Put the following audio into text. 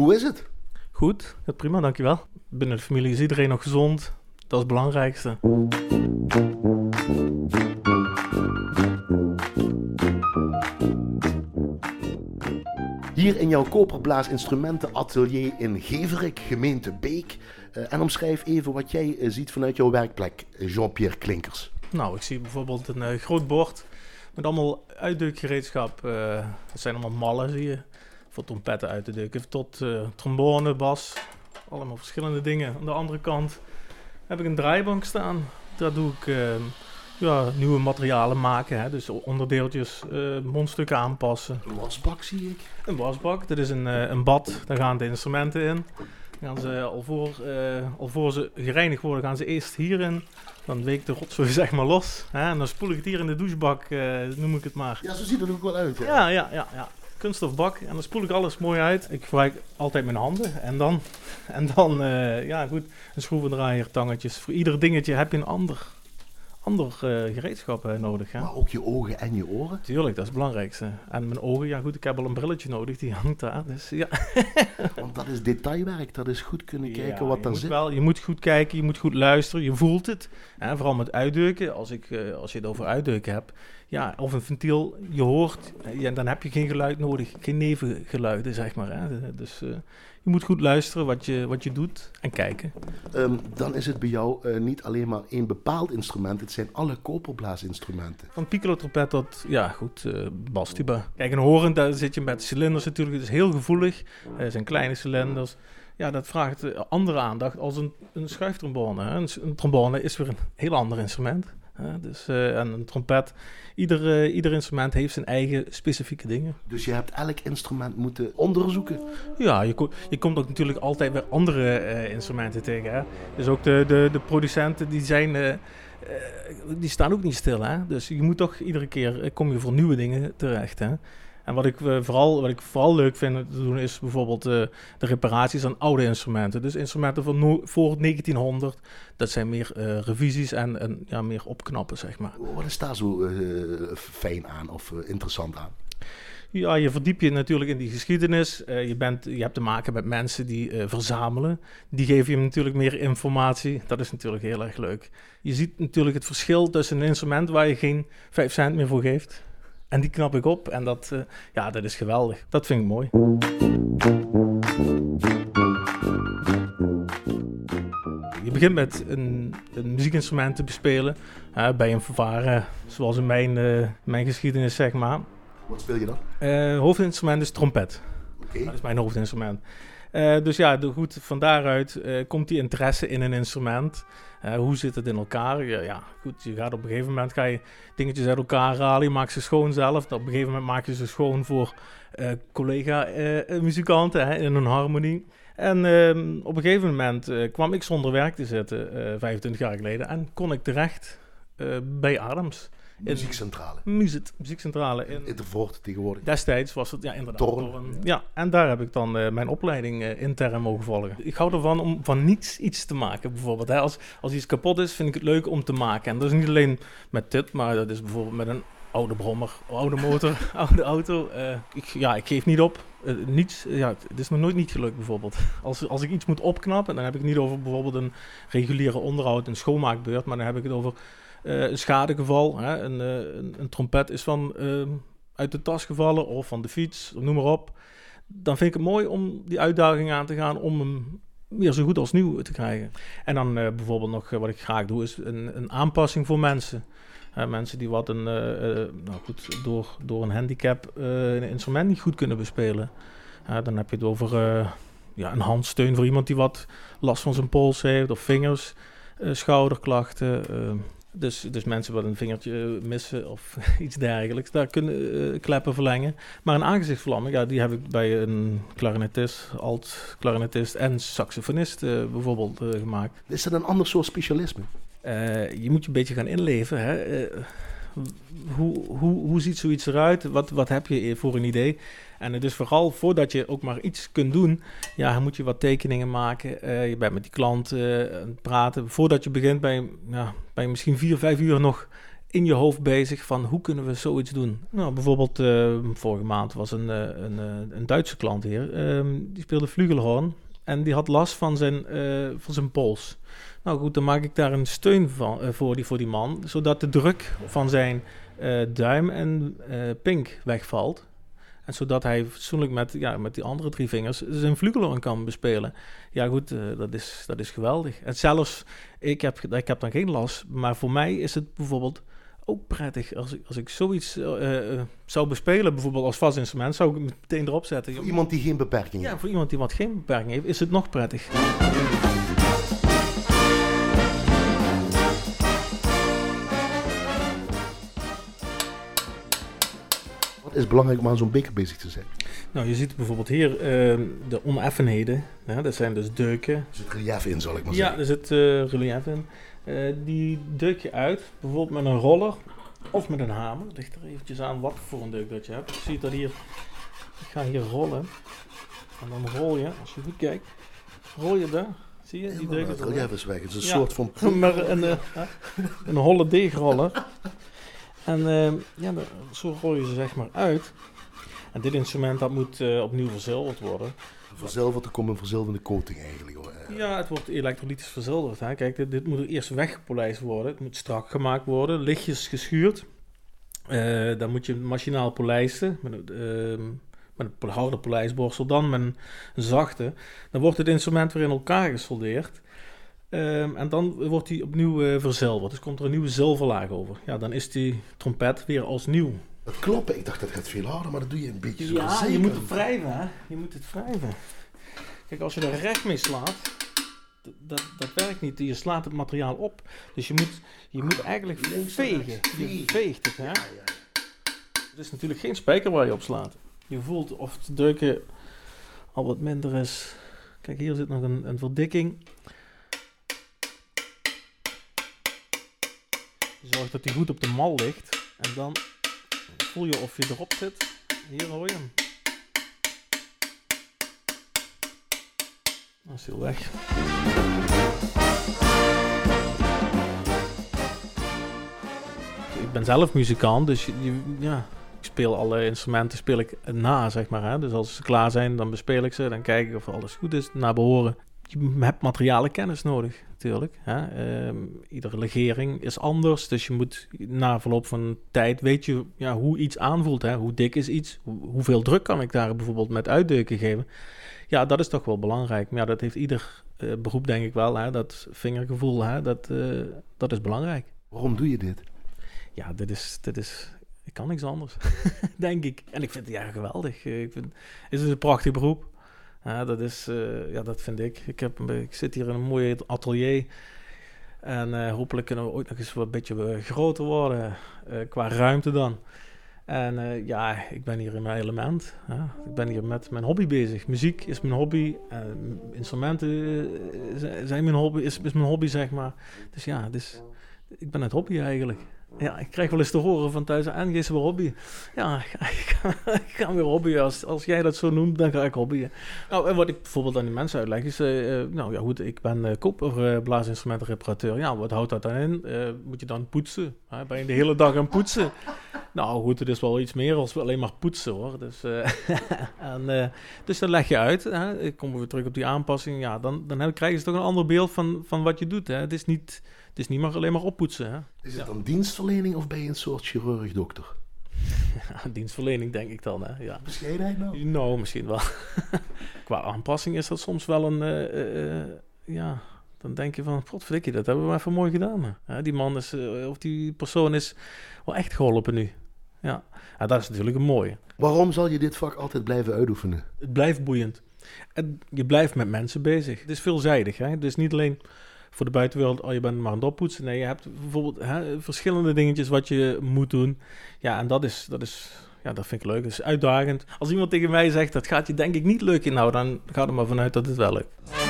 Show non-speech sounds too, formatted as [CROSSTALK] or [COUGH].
Hoe is het? Goed, ja, prima, dankjewel. Binnen de familie is iedereen nog gezond. Dat is het belangrijkste. Hier in jouw koperblaasinstrumentenatelier in Geverik, gemeente Beek. Eh, en omschrijf even wat jij eh, ziet vanuit jouw werkplek, Jean-Pierre Klinkers. Nou, ik zie bijvoorbeeld een eh, groot bord met allemaal uitdukgereedschap. Eh dat zijn allemaal mallen, zie je. Voor trompetten uit te dukken, tot eh, trombone, bas. Allemaal verschillende dingen. Aan de andere kant heb ik een draaibank staan. Daar doe ik eh, ja, nieuwe materialen maken. Hè. Dus onderdeeltjes, eh, mondstukken aanpassen. Een wasbak zie ik. Een wasbak, dit is een, eh, een bad, daar gaan de instrumenten in. Gaan ze, al, voor, al voor ze gereinigd worden, gaan ze eerst hierin. Dan weekt de rotzooi [LAUGHS] zeg maar los. Hè? En dan spoel ik het hier in de douchebak, noem ik het maar. Ja, zo ziet het er ook wel uit. Ja. Ja, ja, ja, ja. Kunststofbak. En dan spoel ik alles mooi uit. Ik gebruik altijd mijn handen. En dan, [LAUGHS] en dan eh, ja goed, een schroevendraaier, tangetjes. Voor ieder dingetje heb je een ander, ander eh, gereedschap eh, nodig. Hè? Maar ook je ogen en je oren. Tuurlijk, dat is het belangrijkste. En mijn ogen, ja goed, ik heb al een brilletje nodig, die hangt daar. Dus ja. [LAUGHS] Want dat is detailwerk. Dat is goed kunnen kijken Ja, wat daar zit. Wel, je moet goed kijken, je moet goed luisteren, je voelt het. Hè, vooral met uitdeuken, als, ik, als je het over uitdeuken hebt. Ja, of een ventiel, je hoort, ja, dan heb je geen geluid nodig, geen nevengeluiden, zeg maar. Hè. Dus eh, je moet goed luisteren wat je, wat je doet en kijken. Ehm, dan is het bij jou eh, niet alleen maar één bepaald instrument. Het zijn alle koperblaasinstrumenten. Van piccolo trompet tot, ja goed, bastuba. Kijk, een horen, daar zit je met cilinders natuurlijk, het is heel gevoelig. Het zijn kleine cilinders. Ja, dat vraagt andere aandacht als een, een schuiftrombone. Een, een trombone is weer een heel ander instrument. Dus, eh, en een trompet, ieder, eh, ieder instrument heeft zijn eigen specifieke dingen. Dus je hebt elk instrument moeten onderzoeken. Ja, je, ko- je komt ook natuurlijk altijd weer andere eh, instrumenten tegen. Hè? Dus ook de, de, de producenten die zijn, eh, eh, die staan ook niet stil. Hè? Dus je moet toch iedere keer eh, kom je voor nieuwe dingen terecht. Hè? En wat ik, eh, vooral, wat ik vooral leuk vind te doen is bijvoorbeeld eh, de reparaties aan oude instrumenten. Dus instrumenten van no- voor 1900, dat zijn meer eh, revisies en, en ja, meer opknappen, zeg maar. Wat is daar zo fijn aan of interessant aan? Ja, je verdiep je natuurlijk in die geschiedenis. Je, bent, je hebt te maken met mensen die verzamelen. Die geven je natuurlijk meer informatie. Dat is natuurlijk heel erg leuk. Je ziet natuurlijk het verschil tussen een instrument waar je geen 5 cent meer voor geeft. En die knap ik op en dat, eh, ja, dat is geweldig. Dat vind ik mooi. Je begint met een, een muziekinstrument te bespelen bij een vervaren, zoals in mijn, eh, mijn geschiedenis zeg maar. Wat speel je dan? Eh, hoofdinstrument is trompet. Oké. Dat is mijn hoofdinstrument. Eh, dus ja, goed, van daaruit eh, komt die interesse in een instrument. Eh, hoe zit het in elkaar? Ja, goed, je gaat op een gegeven moment ga je dingetjes uit elkaar halen. Je maakt ze schoon zelf. Op een gegeven moment maak je ze schoon voor collega-muzikanten in een harmonie. En ehm, op een gegeven moment kwam ik zonder werk te zitten, eh 25 jaar geleden. En kon ik terecht bij Adams. In Muziekcentrale. Muziek, muziekcentrale in, Intervoort tegenwoordig. Destijds was het ja, inderdaad. Torn. Torn. Ja, en daar heb ik dan eh, mijn opleiding eh, intern mogen volgen. Ik hou ervan om van niets iets te maken, bijvoorbeeld. Hè. Als, als iets kapot is, vind ik het leuk om te maken. En dat is niet alleen met dit, maar dat is bijvoorbeeld met een oude brommer, oude motor, [LAUGHS] oude auto. Eh, ik, ja, ik geef niet op. Niets, ja, het is me nooit niet gelukt, bijvoorbeeld. [LAUGHS] Als, als ik iets moet opknappen, dan heb ik het niet over bijvoorbeeld een reguliere onderhoud, een schoonmaakbeurt, maar dan heb ik het over een schadegeval. Hè. Een, eh, een, een trompet is van ehm, uit de tas gevallen of van de fiets, noem maar op. Dan vind ik het mooi om die uitdaging aan te gaan om hem weer zo goed als nieuw te krijgen. En dan eh, bijvoorbeeld nog, eh, wat ik graag doe, is een, een aanpassing voor mensen. Mensen die wat een, eh, eh, nou goed, door, door een handicap eh, een instrument niet goed kunnen bespelen. Dan heb je het over eh, ja, een handsteun voor iemand die wat last van zijn pols heeft of vingers, eh, schouderklachten. Dus, dus mensen wat een vingertje missen of [LAUGHS] iets dergelijks, daar kunnen eh, kleppen verlengen. Maar een aangezichtsverlamming, ja, die heb ik bij een clarinetist, alt-clarinetist en saxofonist eh, bijvoorbeeld eh, gemaakt. Is dat een ander soort specialisme? Je moet je een beetje gaan inleven. Hè? Eh, hoe, hoe, hoe ziet zoiets eruit? Wat, wat heb je voor een idee? En het is vooral voordat je ook maar iets kunt doen, ja, moet je wat tekeningen maken. Eh, je bent met die klant eh, het praten. Voordat je begint, ben je, ja, misschien vier, vijf uur nog in je hoofd bezig van hoe kunnen we zoiets doen. Nou, bijvoorbeeld uh, vorige maand was een, uh, een, uh, een Duitse klant hier. Ehm, die speelde flugelhorn en die had last van zijn, van zijn pols. Nou goed, dan maak ik daar een steun van, voor, die, voor die man, zodat de druk van zijn duim en pink wegvalt. En zodat hij fatsoenlijk met, ja, met die andere drie vingers zijn vlugelhorn kan bespelen. Ja goed, dat, is, dat is geweldig. En zelfs, ik heb, ik heb dan geen last, maar voor mij is het bijvoorbeeld ook prettig. Als ik, als ik zoiets uh, zou bespelen, bijvoorbeeld als vast instrument, zou ik meteen erop zetten. Voor iemand die geen beperking heeft? Ja, voor iemand die wat geen beperking heeft, is het nog prettig. Wat is belangrijk om aan zo'n beker bezig te zijn? Nou, je ziet bijvoorbeeld hier uh, de oneffenheden. Ja, dat zijn dus deuken. Er zit relief in, zal ik maar zeggen. Ja, er zit uh, relief in. Uh, die deuk je uit, bijvoorbeeld met een roller of met een hamer. Ligt er eventjes aan wat voor een deuk dat je hebt. Je ziet dat hier, ik ga hier rollen. En dan rol je, als je goed kijkt, rol je daar. Zie je, die deuk is weg. Het is een ja, soort van... [LAUGHS] maar een, uh, een holle deegroller. En uh, ja, zo rol je ze zeg maar uit. En dit instrument dat moet uh, opnieuw verzilverd worden. Verzilverd, er komt een verzilverde coating eigenlijk. Hoor. Ja, het wordt elektrolytisch verzilverd. Hè. Kijk, dit, dit, moet er eerst weggepolijst worden. Het moet strak gemaakt worden, lichtjes geschuurd. Uh, dan moet je machinaal polijsten met, uh, met een harde polijsborstel. Dan met een, zachte. Dan wordt het instrument weer in elkaar gesoldeerd. Um, en dan wordt die opnieuw uh, verzilverd. Dus komt er een nieuwe zilverlaag over. Ja, dan is die trompet weer als nieuw. Het kloppen, ik dacht dat het veel harder, maar dat doe je een beetje zo Ja, zeker. je moet het wrijven, hè. Je moet het wrijven. Kijk, als je er recht mee slaat, dat, dat werkt niet. Je slaat het materiaal op. Dus je moet, je moet eigenlijk vegen. Je veegt het, hè. Ja, ja. Het is natuurlijk geen spijker waar je op slaat. Je voelt of de deuken al wat minder is. Kijk, hier zit nog een, een verdikking. Zorg dat die goed op de mal ligt. En dan voel je of je erop zit. Hier hoor je hem. Dan is hij weg. Ik ben zelf muzikant, dus je, ja, ik speel alle instrumenten speel ik na, zeg maar. Hè. Dus als ze klaar zijn, dan bespeel ik ze. Dan kijk ik of alles goed is, naar behoren. Je hebt materiale kennis nodig, natuurlijk. Hè. Um, iedere legering is anders, dus je moet na verloop van tijd weet je ja, hoe iets aanvoelt. Hè. Hoe dik is iets? Hoe, hoeveel druk kan ik daar bijvoorbeeld met uitdeuken geven? Ja, dat is toch wel belangrijk. Maar ja, dat heeft ieder uh, beroep denk ik wel. Hè. Dat vingergevoel, hè, dat, uh, dat is belangrijk. Waarom doe je dit? Ja, dit is, dit is, ik kan niks anders, [LAUGHS] denk ik. En ik vind het ja geweldig. Ik vind, het is een prachtig beroep. Ja, dat is, uh, ja, dat vind ik. Ik, heb, ik zit hier in een mooi atelier. En uh, hopelijk kunnen we ooit nog eens wat beetje groter worden. Qua ruimte dan. En ja, ik ben hier in mijn element. Ik ben hier met mijn hobby bezig. Muziek is mijn hobby. instrumenten zijn mijn hobby, is, is mijn hobby, zeg maar. Dus ja, dus, ik ben het hobby eigenlijk. Ja, ik krijg wel eens te horen van thuis, en is weer hobby. Ja, [LAUGHS] ik ga, weer hobbyen. Als, als jij dat zo noemt, dan ga ik hobbyen. Nou, en wat ik bijvoorbeeld aan die mensen uitleg is, uh, nou ja goed, ik ben uh. Ja, wat houdt dat dan in? Moet je dan poetsen? Hè? Ben je de hele dag aan poetsen? Nou goed, het is wel iets meer als alleen maar poetsen hoor. Dus, [LAUGHS] en, dus dan leg je uit. Hè? Ik kom weer terug op die aanpassing. Ja, dan, dan krijgen ze toch een ander beeld van, van wat je doet. Hè? Het is niet... Het is niet maar alleen maar oppoetsen. Hè? Is het dan dienstverlening of ben je een soort chirurg-dokter? [LAUGHS] Dienstverlening denk ik dan, hè. Ja. Bescheidenheid nou? Nou, misschien wel. [LAUGHS] Qua aanpassing is dat soms wel een... Uh, uh, ja, dan denk je van... Potverdikkie, dat hebben we even mooi gedaan. Hè. Die man is... Uh, of die persoon is wel echt geholpen nu. Ja. ja, dat is natuurlijk een mooie. Waarom zal je dit vak altijd blijven uitoefenen? Het blijft boeiend. En je blijft met mensen bezig. Het is veelzijdig, hè. Dus niet alleen voor de buitenwereld, oh je bent maar aan het oppoetsen. Nee, je hebt bijvoorbeeld hè, verschillende dingetjes wat je moet doen. Ja, en dat is, dat is, ja, dat vind ik leuk. Dat is uitdagend. Als iemand tegen mij zegt, dat gaat je denk ik niet leuk inhouden, dan ga er maar vanuit dat het wel lukt.